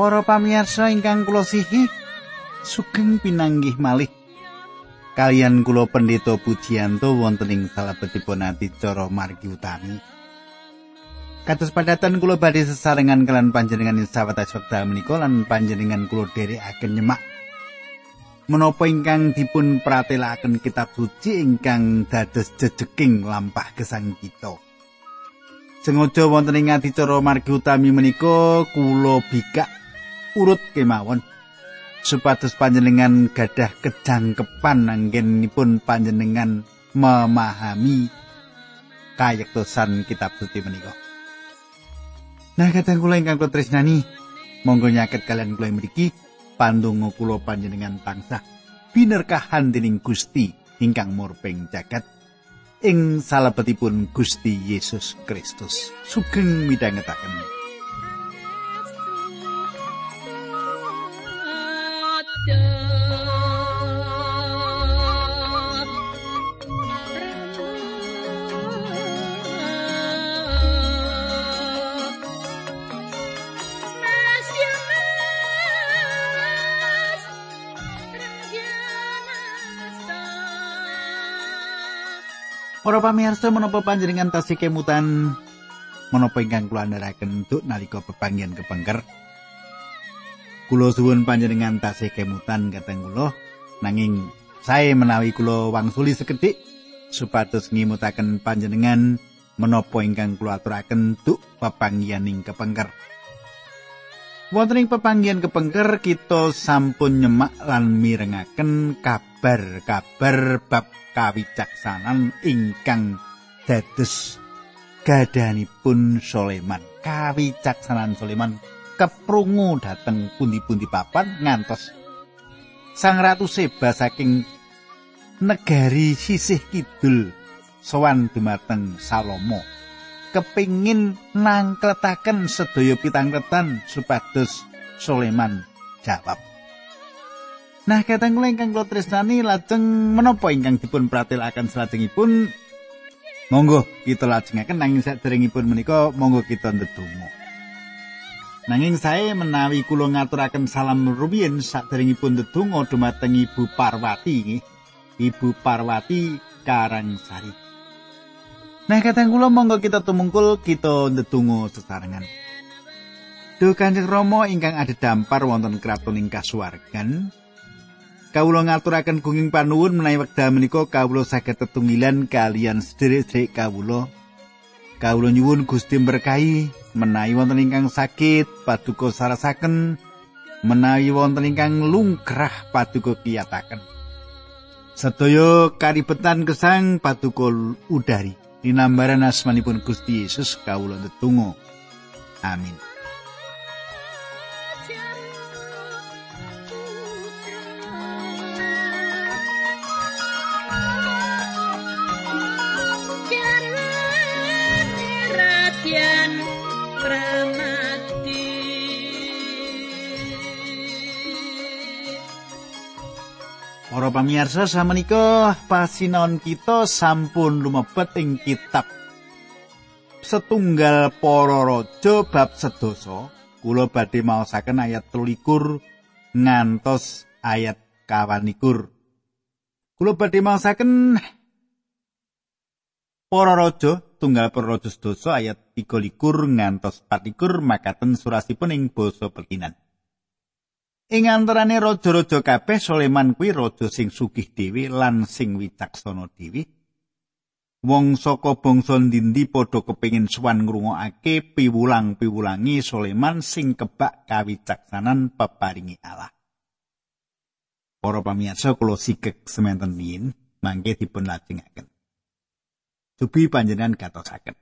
Para pamirsa ingkang kula sihi, sugeng pinanggih malih kalian kula pendeta Pujianto wonten ing salebetipun adicara margi utami. Kados padatan kula badhe sesarengan kelan panjenengan ing sawetawis wekdal menika lan panjenengan kula dherekaken nyemak menapa ingkang dipun pratelakaken kitab suci ingkang dados jejeking lampah gesang kita. Sengaja wonten ing adicara margi utami menika kula bikak urut kemawon supados panjenengan gadah kejangkepan anggenipun panjenengan memahami kayektosan kitab suci menika. Nah, kadang kula ingkang tresnani, monggo nyaket kalian kula mriki pandonga kula panjenengan tansah binerkahan dening Gusti ingkang murping jagat ing salebetipun Gusti Yesus Kristus. Sugeng midhangetaken. Para pamirsa menapa panjenengan tasih kemutan menapa ingkang kula andharaken untuk nalika pepanggihan kepengker. Kula suwun panjenengan tasih kemutan kateng kula nanging saya menawi kula wangsuli sekedhik supados ngimutaken panjenengan menapa ingkang kula aturaken untuk pepanggihan ing kepengker. Wonten ing pepanggihan kepengker kita sampun nyemak lan mirengaken kabar-kabar bab kawicaksanan ingkang dados gadanipun Soleman. Kawicaksanan Soleman keprungu dhateng pundi-pundi papan ngantos Sang Ratu Seba saking negari sisih kidul sowan dumateng Salomo. Kepingin nangkletaken sedaya pitangketan supados Soleman jawab. Nah, katang kula ingkang kula tresnani lajeng menapa ingkang dipun pratelakaken salajengipun monggo kita lajengaken nanging saderengipun menika monggo kita ndedonga. Nanging saya menawi kula ngaturaken salam rumiyin saderengipun ndedonga dumateng Ibu Parwati. Ibu Parwati Karangsari. Nah, katang kula monggo kita tumungkul kita ndedonga sesarengan. Duh Kanjeng Rama ingkang ada wonten kraton ing kasuwargan, Kawula ngaturaken gunging panuwun menawi wekdal menika kawula saged tetunggilan kalian sedherek-sedherek kawula. Kawula nyuwun Gusti berkahi menawi wonten ingkang sakit paduka sarasaken menawi wonten ingkang lungkrah paduka kiyataken. Sedaya karibetan gesang paduka udari. Dinambaran asmanipun Gusti Yesus kawula tetunggal. Amin. Para pamirsa samenika pasinaon kita sampun lumebet ing kitab setunggal para raja bab sedasa kula badhe maosaken ayat 23 ngantos ayat 24 kula badhe maosaken para raja tunggal para raja sedasa ayat 23 ngantos 24 makaten surasipun ing basa pekinan Ing antarane raja-raja kabeh Soleman kuwi raja sing sugih dhewe lan sing wicaksana dhewe. Wong saka bangsa ndindi padha kepengin suwan ngrungokake piwulang-piwulangi Soleman sing kebak kawicaksanan peparingi Allah. Para pamirsa kula sikek semanten min mangke dipun lajengaken. Dubi panjenengan katosaken.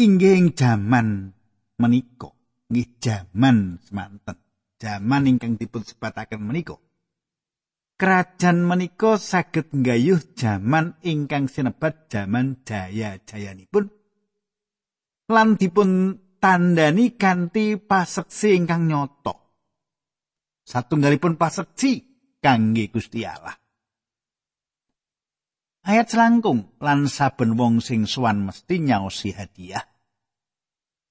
Inggih ing jaman menika, nggih jaman semanten jaman ingkang dipun sebataken menika. Kerajaan menika saged nggayuh jaman ingkang sinebat jaman jaya-jayanipun lan dipun tandani kanthi paseksi ingkang nyoto. Satunggalipun paseksi kangge Gusti Allah. Ayat selangkung lan saben wong sing suwan mesti nyaosi hadiah.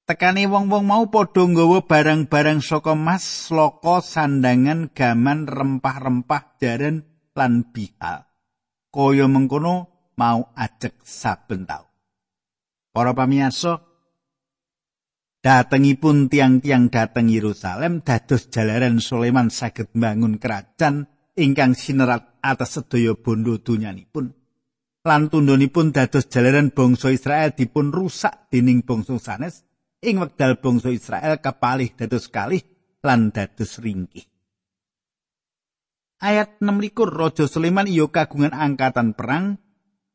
Tekane wong-wong mau padha nggawa barang-barang saka mas, loko, sandangan, gaman, rempah-rempah, jaran lan bihal. Kaya mengkono mau ajek saben tau. Para pamirsa, datengipun tiang-tiang dateng Yerusalem dados jalaran Sulaiman saged bangun kerajaan ingkang sinerat atas sedaya bondo dunyanipun. Lan tundhonipun dados jalaran bangsa Israel dipun rusak dening bangsa sanes ing wekdal bangsa Israel kapalih dados kalih lan dados ringkih. Ayat 6 likur Raja Sulaiman iyo kagungan angkatan perang,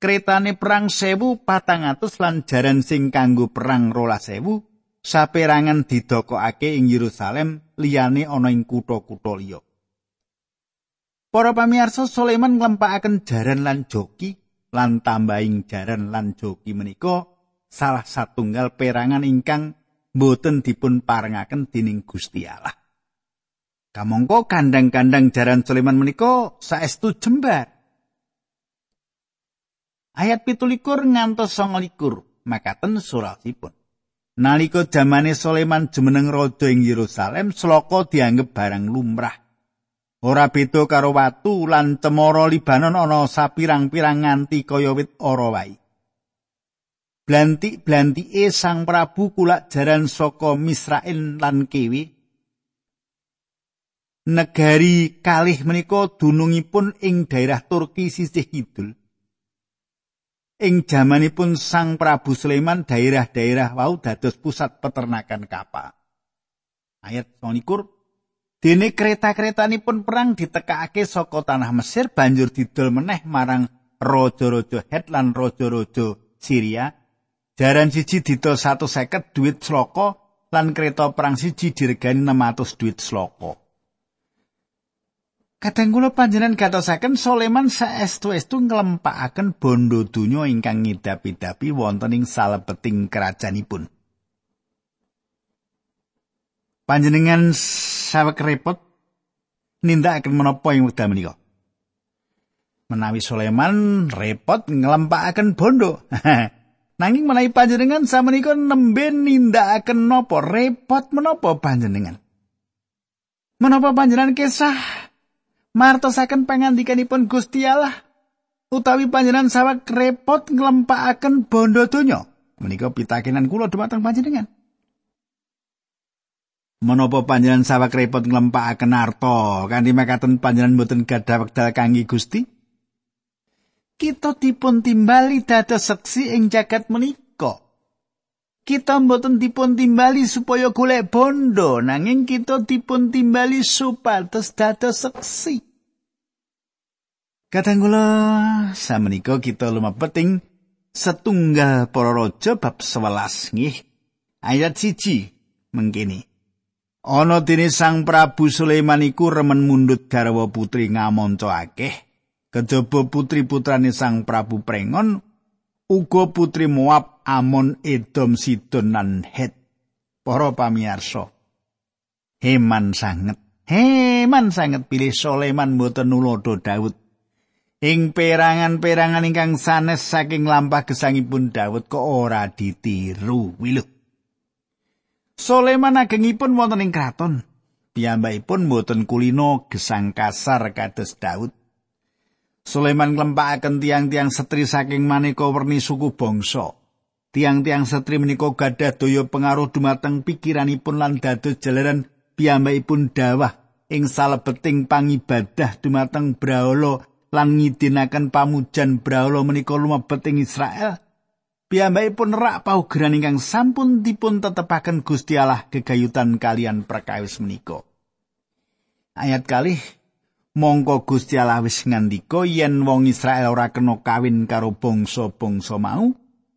kretane perang sewu patang atus lan jaran sing kanggo perang rola sewu, saperangan didokokake ing Yerusalem liyane ana ing kutha-kutha liya. Para pamirsa Sulaiman nglempakaken jaran lan joki lan tambahing jaran lan joki menika salah satunggal perangan ingkang boten dipun parengaken dening Gusti Allah. Kamangka kandang-kandang jaran Sulaiman menika saestu jembar. Ayat pitulikur ngantos songolikur makaten surasipun. Nalika jamane Sulaiman jumeneng raja ing Yerusalem, sloka dianggep barang lumrah. Ora beda karo watu lan cemara Libanon ana sapirang-pirang nganti kaya wit ora wae. Blantik-blantike Sang Prabu kulak jaran saka Misrael lan Kewi. Negari kalih menika dunungipun ing daerah Turki sisih kidul. Ing jamanipun Sang Prabu Sulaiman daerah-daerah wau dados pusat peternakan kapal. Ayat 29 Dene kereta-keretanipun perang ditekakake saka tanah Mesir banjur didol meneh marang raja-raja Het lan raja-raja Syria Jaran siji didol 150 duit sloko lan kereta perang siji diregani 600 duit sloko. Kadang kula panjenengan gatosaken Soleman saestu-estu nglempakaken bondo donya ingkang ngidapi-dapi wonten ing salebeting kerajaanipun. Panjenengan sawek repot nindakaken menapa ing wekdal menika? Menawi Soleman repot nglempakaken bondo. Nanging menawi panjenengan samenika nembe nindakaken napa repot menapa panjenengan? Menapa panjenengan kesah martosaken pangandikanipun Gusti Allah utawi panjenengan sawek repot nglempakaken bondo donya? Menika pitakenan kula dumateng panjenengan. Menapa panjenengan sawek repot nglempakaken arta kanthi makaten panjenengan mboten gadah wekdal kangge Gusti? Kita dipun timbali dados seksi ing jagat menika. Kita mboten dipun timbali supaya golek bondo, nanging kita dipun timbali supados dados seksi. Kadang kula samenika kita lumapeting setunggal para raja bab 11 nggih. Ayat siji mengkini. Ana dene Sang Prabu Sulaiman iku remen mundut garwa putri ngamonco akeh. Kejaba putri putrane Sang Prabu Prengon uga putri Moab, Amon, Edom, Sidon lan Het. Para pamirsa. Heman sanget. Heman sanget pilih Soleman mboten nulodo Daud. Ing perangan-perangan ingkang sanes saking lampah gesangipun Daud kok ora ditiru. Wiluh. Soleman agengipun wonten ing kraton. Piyambakipun mboten kulino gesang kasar kados Daud. Sulaiman nglempakaken tiang-tiang setri saking maneka werni suku bangsa. Tiang-tiang setri menika gadah daya pengaruh dumateng pikiranipun lan dados jalaran piyambakipun dawah ing salebeting pangibadah dumateng Brahala lan ngidinaken pamujan Brahala menika lumebet ing Israel. Piyambakipun rak paugeran ingkang sampun dipun tetepaken Gusti Allah gegayutan kalian perkawis menika. Ayat kalih mongko Gusti Allah wis ngandika yen wong Israel ora kena kawin karo bangsa-bangsa mau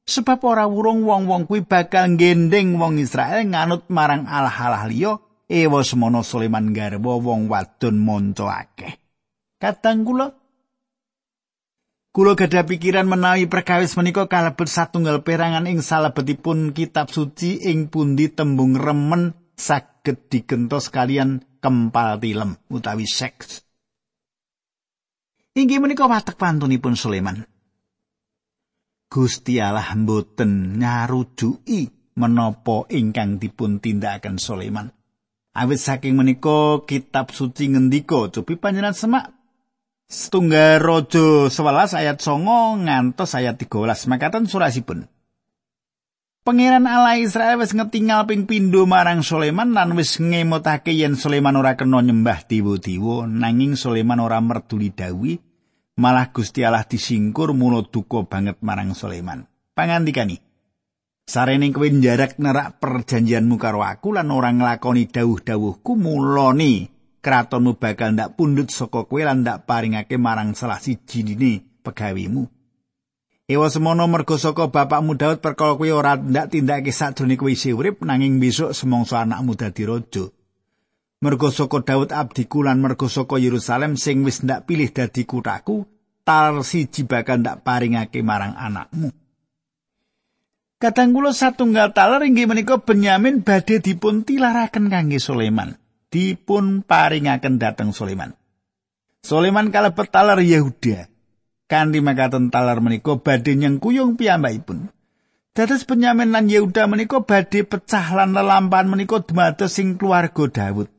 sebab ora wurung wong-wong kuwi bakal gendeng wong Israel nganut marang Allah-Allah liya ewa semono Sulaiman garwa wong wadon monco akeh. Kadang kula kula gadah pikiran menawi perkawis menika kalebet satunggal perangan ing salebetipun kitab suci ing pundi tembung remen saged digentos kalian kempal tilem utawi seks Inggih menika watek pantunipun Sulaiman. Gusti Allah mboten nyarujuki menapa ingkang dipun tindakaken Sulaiman. Awit saking menika kitab suci ngendika cobi panjenengan semak setunggal raja 11 ayat 9 ngantos ayat 13 makaten surasipun. Pangeran Allah Israel wis ngetingal ping pindho marang Sulaiman lan wis ngemotake yen Sulaiman ora kena nyembah dewa-dewa nanging Sulaiman ora merduli dawi malah Gusti Allah disingkur mulo duka banget marang Sulaiman. Pangandikani Sarene kowe njarak nerak perjanjianmu karo aku lan ora nglakoni dawuh-dawuhku mulane kratonmu bakal ndak pundhut saka kowe lan ndak paringake marang salah siji pegawimu. Ewa semono mergo saka bapakmu Daud perkara kuwi ora ndak tindake sakjroning kowe isih urip nanging besok semongso anakmu dadi raja. Mergo saka Daud abdiku lan mergo saka Yerusalem sing wis ndak pilih dadi kutaku, tar siji bakal ndak paringake marang anakmu. Kadang kula satunggal taler inggih menika Benyamin badhe dipun tilaraken kangge Sulaiman. Dipun paringaken dhateng Sulaiman. Sulaiman kalebet taler Yehuda. Kanthi makaten talar menika badhe nyengkuyung piyambakipun. Dados Benyamin lan Yehuda menika badhe pecah lan lelampahan menika dumados sing keluarga Daud.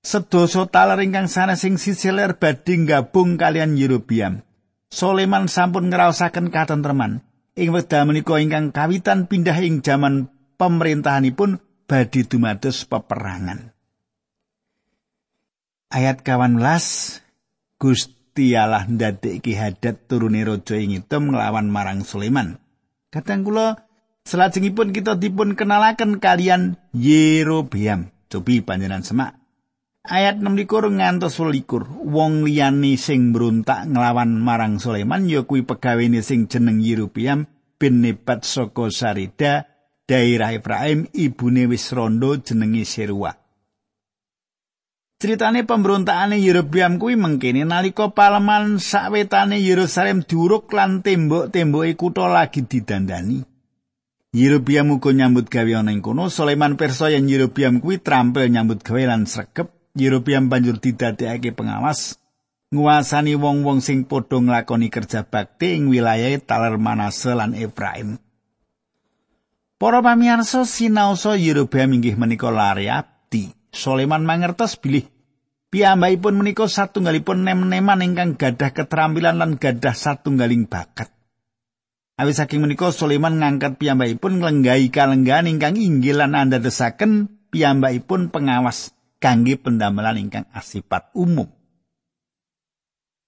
Sedasa talar ingkang sanes sing sisiler badhe gabung kalian Yerobiam. Soleman sampun ngraosaken katentreman. Ing wekdal menika ingkang kawitan pindah ing jaman pemerintahanipun badhe dumados peperangan. Ayat 18 Gusti Gusti Allah ndadekke hadat turune raja ing item nglawan marang Sulaiman. Kadang kula salajengipun kita dipun kenalaken kalian Yerobeam. Cobi panjenengan semak. Ayat 6 ngantos 21 wong liyane sing mbrontak nglawan marang Sulaiman ya kuwi pegawene sing jeneng Yerobeam bin Nebat saka Sarida daerah Efraim ibune wis rondo jenenge Seruah. Critane pemberontakane Yerobeam kuwi mengkene nalika paleman sawetane Yerusalem diuruk lan tembok-temboke kutha lagi didandani. Yerobeam uga nyambut gawe ana ing kono, Sulaiman perso yen Yerobeam kuwi trampil nyambut gawe lan sregep. Yerobeam banjur didadekake pengawas nguasani wong-wong sing padha nglakoni kerja bakti ing wilayah Taler Manase lan Efraim. Para pamirsa sinaosa Yerobeam inggih menika lare Sulaiman mangertos bilih piyambakipun menika satunggalipun nem-neman ingkang gadah keterampilan lan gadah satunggaling bakat. Awis saking menika Sulaiman ngangkat piyambakipun nglenggahi kalenggahan ingkang inggil lan andadosaken piyambakipun pengawas kangge pendamelan ingkang asipat umum.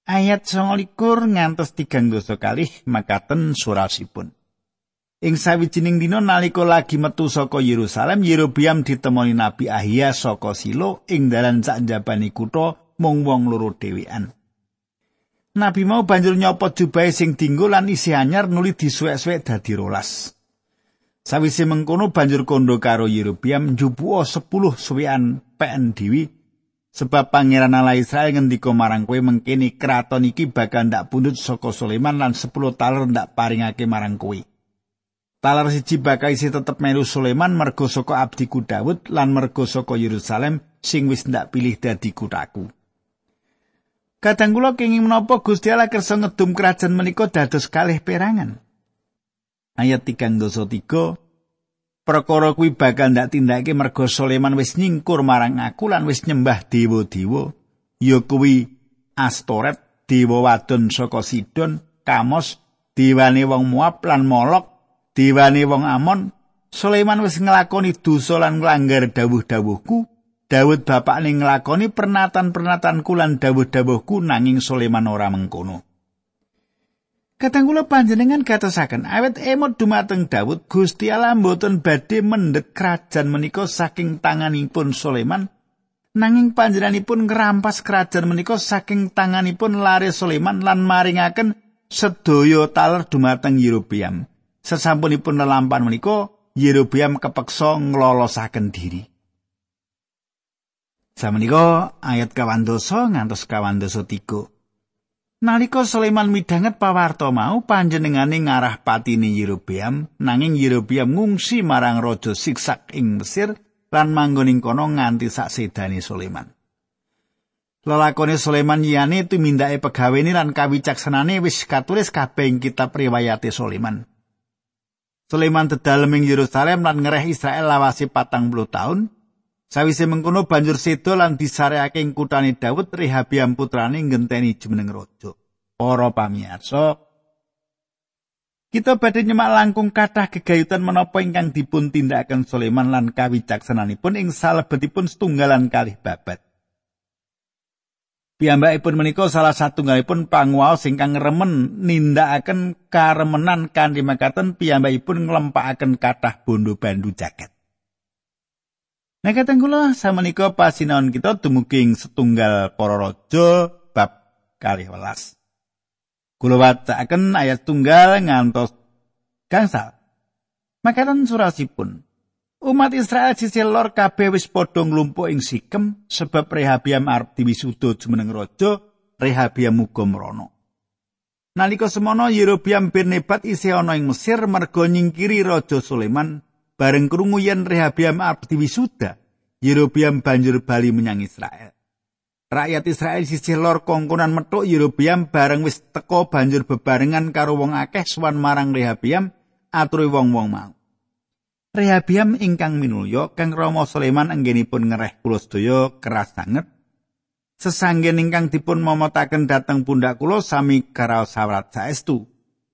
Ayat 29 ngantos 3 kalih makaten surasipun. Ing sawijining dina nalika lagi metu saka Yerusalem, Yerobiam ditemoni Nabi Ahia saka Silo ing dalan sak njabani kutha mung wong loro dhewean. Nabi mau banjur nyopot jubahe sing dinggo lan isi anyar nuli disuwek-suwek dadi rolas. Sawise mengkono banjur kondo karo Yerobiam njupuo 10 suwean pen dewi sebab pangeran Allah Israel ngendika marang kowe mengkene kraton iki bakal ndak pundut saka Sulaiman lan 10 taler ndak paringake marang kowe. Talar siji bakal isi tetep melu Sulaiman mergo saka abdiku Daud lan mergo saka Yerusalem sing wis ndak pilih dadi kutaku. Kadang kula kenging menapa Gusti Allah kersa ngedum kerajaan menika dados kalih perangan. Ayat 3 dosa 3 Perkara kuwi bakal ndak tindake mergo Sulaiman wis nyingkur marang aku lan wis nyembah dewa-dewa ya kuwi Astoret, dewa wadon saka Sidon, Kamos, dewane wong Moab lan Molok dewane wong Amon Sulaiman wis nglakoni dosa lan nglanggar dawuh-dawuhku. Daud bapakne nglakoni pernatan-pernatanku lan dawuh-dawuhku nanging Sulaiman ora mengkono. Kadang kula panjenengan katosaken awet emot dumateng Daud Gusti Allah mboten badhe mendhet kerajaan menika saking tanganipun Sulaiman. Nanging panjenenganipun ngrampas kerajaan menika saking tanganipun lare Sulaiman lan maringaken sedaya taler dumateng Yerobeam sesampunipun lelampan menika Yerobeam kepeksa nglolosaken diri. Samenika ayat kawandosa ngantos kawandosa tiga. Nalika Sulaiman midanget pawarta mau panjenengane ngarah patine Yerobeam nanging Yerobeam ngungsi marang raja Siksak ing Mesir lan manggon ing kono nganti sak sedane Sulaiman. Lelakone Sulaiman yane tumindake pegawene lan kawicaksanane wis katulis kabeh ing kitab riwayate Sulaiman. Sulaiman dedalem ing Yerusalem lan ngereh Israel lawase patang puluh tahun. Sawise mengkono banjur sedo lan disareake ing kutane Daud Rehabiam putrane ngenteni jumeneng raja. Para pamirsa, kita badhe nyemak langkung kathah gegayutan menapa ingkang dipun tindakaken Sulaiman lan kawicaksananipun ing salebetipun setunggalan kalih babat. Piyambakipun menika salah satunggalipun panguwaos ingkang remen nindakaken karemenan kanthi makaten piyambakipun nglempakaken kathah bondo bandu jagat. Nah kateng kula samenika pasinaon kita dumugi setunggal para raja bab kalih welas. Kula wacaken ayat tunggal ngantos gangsal. Makaten surasipun. Umat Israel sisi lor kabeh wis padha nglumpuk ing Sikem sebab Rehabiam arep diwisuda jumeneng raja, Rehabiam muga mrana. Nalika semono Yerobiam bin Nebat isih ing Mesir merga nyingkiri raja Sulaiman bareng krungu yen Rehabiam arep diwisuda. Yerobiam banjur bali menyang Israel. Rakyat Israel sisi lor kongkonan metuk Yerobiam bareng wis teko banjur bebarengan karo wong akeh suwan marang Rehabiam aturi wong-wong mau. Rehabiam ingkang minulya kang Rama Sulaiman anggenipun ngereh kula sedaya keras sanget. Sesanggen ingkang dipun momotaken dhateng pundak kula sami karaos sawrat saestu.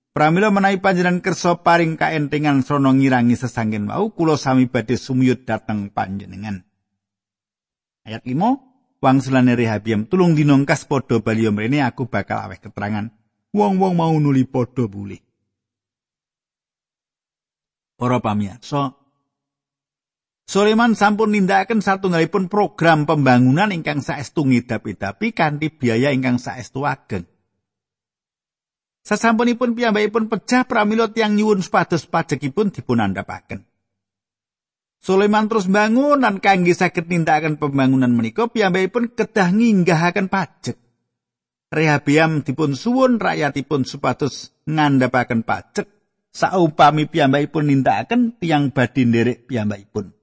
Pramila menawi panjenengan kersa paring kaentingan srana ngirangi sesanggen wau kula sami badhe sumiyut dhateng panjenengan. Ayat 5 Wangsulane Rehabiam tulung dinongkas padha bali mrene aku bakal aweh keterangan. Wong-wong mau nuli padha bulih. Para pamirsa, Sulaiman sampun nindakaken satunggalipun program pembangunan ingkang saestu ngidap-idapi kanthi biaya ingkang saestu ageng. Sasampunipun piyambakipun pecah pramila tiyang nyuwun supados pajekipun dipun andhapaken. Sulaiman terus bangun dan kangge saged nindakaken pembangunan menika piyambakipun kedah nginggahaken pajek. Rehabiam dipun suwun rakyatipun supados ngandhapaken pajek saupami piyambakipun nindakaken tiang badhe nderek piyambakipun.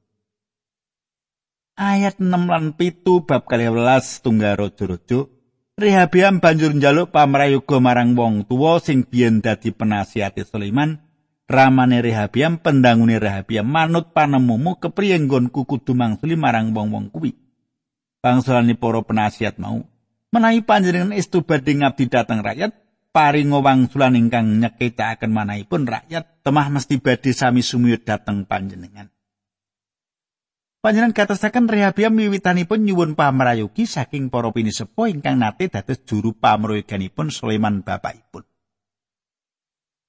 Ayat 6 lan 7 bab 12 tunggal raja-raja Rehabiam banjur njaluk pamrayoga marang wong tuwa sing biyen dadi penasihati Sulaiman. Ramane Rehabiam pendangune Rehabiam manut panemumu kepriye nggonku kudu mangsuli marang wong-wong kuwi. Bangsulane para penasihat mau menawi panjenengan estu badhe ngabdi dhateng rakyat paringa wangsulan ingkang nyeketaken manahipun rakyat temah mesti badhe sami sumiyut dhateng panjenengan. Panjenengan katasaken Rehabiam wiwitanipun nyuwun pamrayogi saking para pinisepuh ingkang nate dados juru pamrayoganipun Sulaiman bapakipun.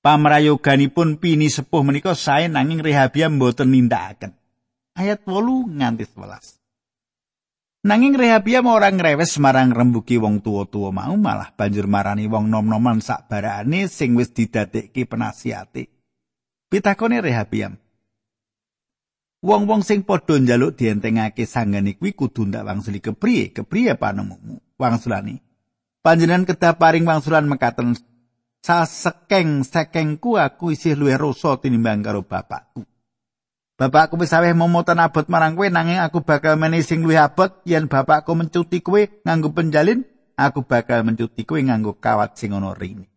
Pamrayoganipun pinisepuh menika sae nanging Rehabiam boten nindakaken. Ayat 8 nganti 11. Nanging Rehabiam ora ngrewes marang rembuki wong tuwa-tuwa mau malah banjur marani wong nom-noman sak sing wis didadekke penasihati. Pitakone Rehabiam. Wong-wong sing padha njaluk dientengake sanggane kuwi kudu ndak wangsuli kepriye? Kepriye panemumu? Wangsulani. Panjenengan kedah paring wangsulan mekaten sasekeng sekengku aku isih luwih rasa tinimbang karo bapakku. Bapakku wis aweh momoten abot marang kowe nanging aku bakal menehi sing luwih abot yen bapakku mencuti kowe nganggo penjalin, aku bakal mencuti kowe nganggo kawat sing ana rine.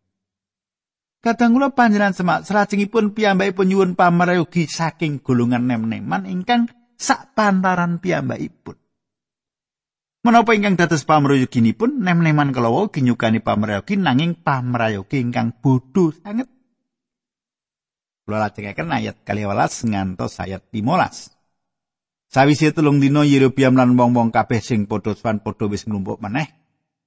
Kadang kula panjenengan semak salajengipun piyambakipun nyuwun pamrayogi saking golongan nem-neman ingkang sak pantaran piyambakipun. Menapa ingkang dados pamrayoginipun nem-neman kalawa ginyukani pamrayogi nanging pamrayogi ingkang bodho sanget Kula lajengaken ayat 12 ngantos ayat 15. Sawise tulung dina Yerobiam lan wong-wong kabeh sing padha swan padha wis nglumpuk meneh,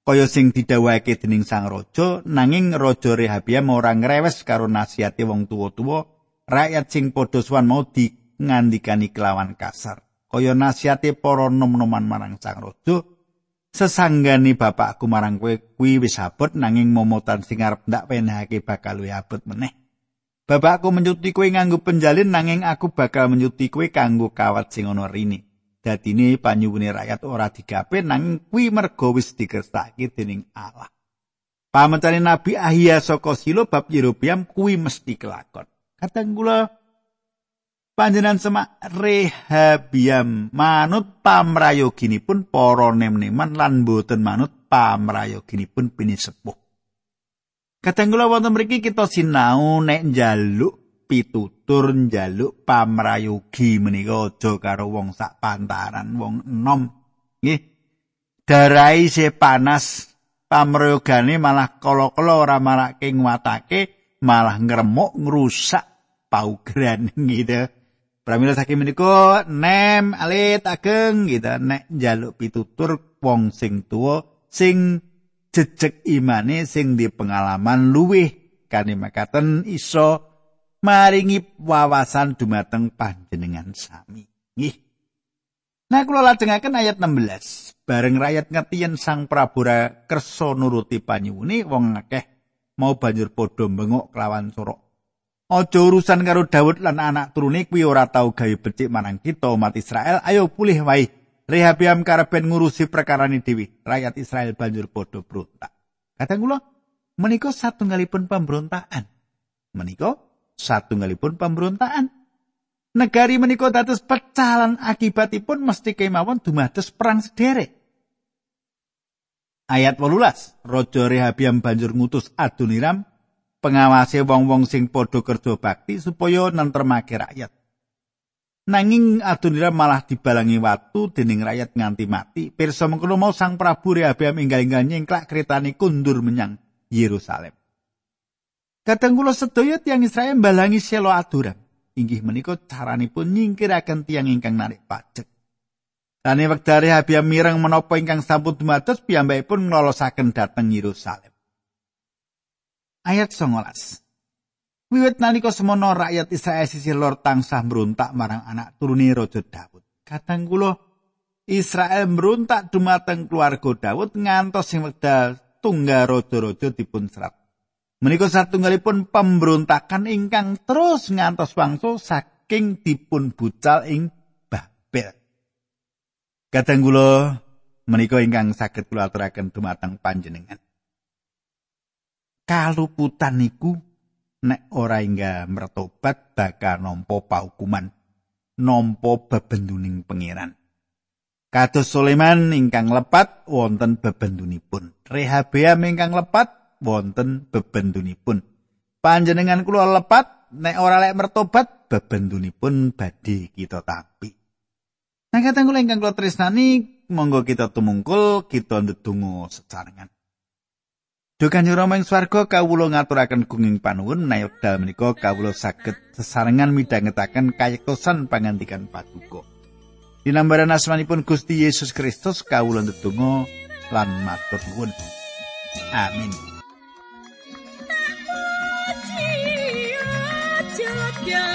kaya sing didhawuhake dening sang raja, nanging raja Rehabiam ora ngrewes karo nasihate wong tuwa-tuwa, rakyat sing padha swan mau di ngandikani kelawan kasar. Kaya nasihate para nom-noman marang sang raja, sesanggani bapakku marang kowe kuwi wis abot nanging momotan sing arep ndak penehake bakal luwih abot meneh. Bapakku menyuti kowe nganggo penjalin nanging aku bakal menyuti kowe kanggo kawat sing ana rine. Dadine panyuwune rakyat ora digape nanging kuwi merga wis dikersake dening Allah. Pamentane Nabi Ahia saka Silo bab Yerobiam kuwi mesti kelakon. Kadang kula panjenengan semak Rehabiam manut pamrayoginipun para nem-neman lan boten manut pamrayoginipun pinisepuh. Kadang kula wonten mriki kita sinau nek njaluk pitutur njaluk pamrayogi menika aja karo wong sak pantaran. Wong enom nggih. Darai se panas pamrayogane malah kala-kala ora marake nguatake malah ngremuk ngrusak paugeran gitu. Pramila saking menika nem alit ageng gitu. Nek njaluk pitutur wong sing tuwa sing jejeg imane sing di pengalaman luwih kane makaten iso maringi wawasan dumateng panjenengan sami nggih Nah kula lajengaken ayat 16 bareng rakyat ngerti yen Sang Prabu kersa nuruti panyuwune wong akeh mau banjur padha bengok kelawan sorok Aja urusan karo Daud lan anak turune kuwi ora tau gawe becik marang kita umat Israel. Ayo pulih wae. Rehabiam karepen ngurusi perkara ini. Rakyat Israel banjur podo berontak. Kata kula, menika satunggalipun pemberontakan. Menika satunggalipun pemberontakan. Negari menika dados pecalan akibatipun mesti kemawon dumados perang sederek. Ayat 18, Raja Rehabiam banjur ngutus Adoniram pengawase wong-wong sing padha kerja bakti supaya nentremake rakyat. Nanging Adonira malah dibalangi watu dening rakyat nganti mati. Pirsa mengkono mau Sang Prabu Rehabiam inggal-inggal nyengklak kretane kundur menyang Yerusalem. Kadang kula sedaya tiyang Israel balangi selo Aduram. Inggih menika caranipun nyingkiraken tiyang ingkang narik pajak. Dane wekdal Rehabiam mireng menapa ingkang sampun dumados piyambakipun nglolosaken dhateng Yerusalem. ayat 19. Wiwit nalika semono rakyat Israel sisih lor tansah meruntak marang anak turune Raja Daud. Kula Israel meruntak dumateng keluarga Daud ngantos sing wekdal tunggal raja-raja dipun serat. Menika satunggalipun pemberontakan ingkang terus ngantos wangsul saking dipun bucal ing Babel. Kadang kula menika ingkang saged kula aturaken dumateng panjenengan. kaluputan niku nek ora ingga mertobat bakal nampa paukuman nampa bebenduning pangeran kados Sulaiman ingkang lepat wonten bebendunipun Rehabeam ingkang lepat wonten bebendunipun panjenengan kula lepat nek ora lek mertobat bebendunipun badhe kita tapi Nah, kata kula ingkang kula tresnani, monggo kita tumungkul, kita ndedonga secarengan. Dukan Rama ing swarga kawula ngaturaken gunging panuwun menawi wekdal menika kawula saged sesarengan midhangetaken kayektosan pangandikan paduka. Dinambaran asmanipun Gusti Yesus Kristus kawula ndedonga lan matur nuwun. Amin. cha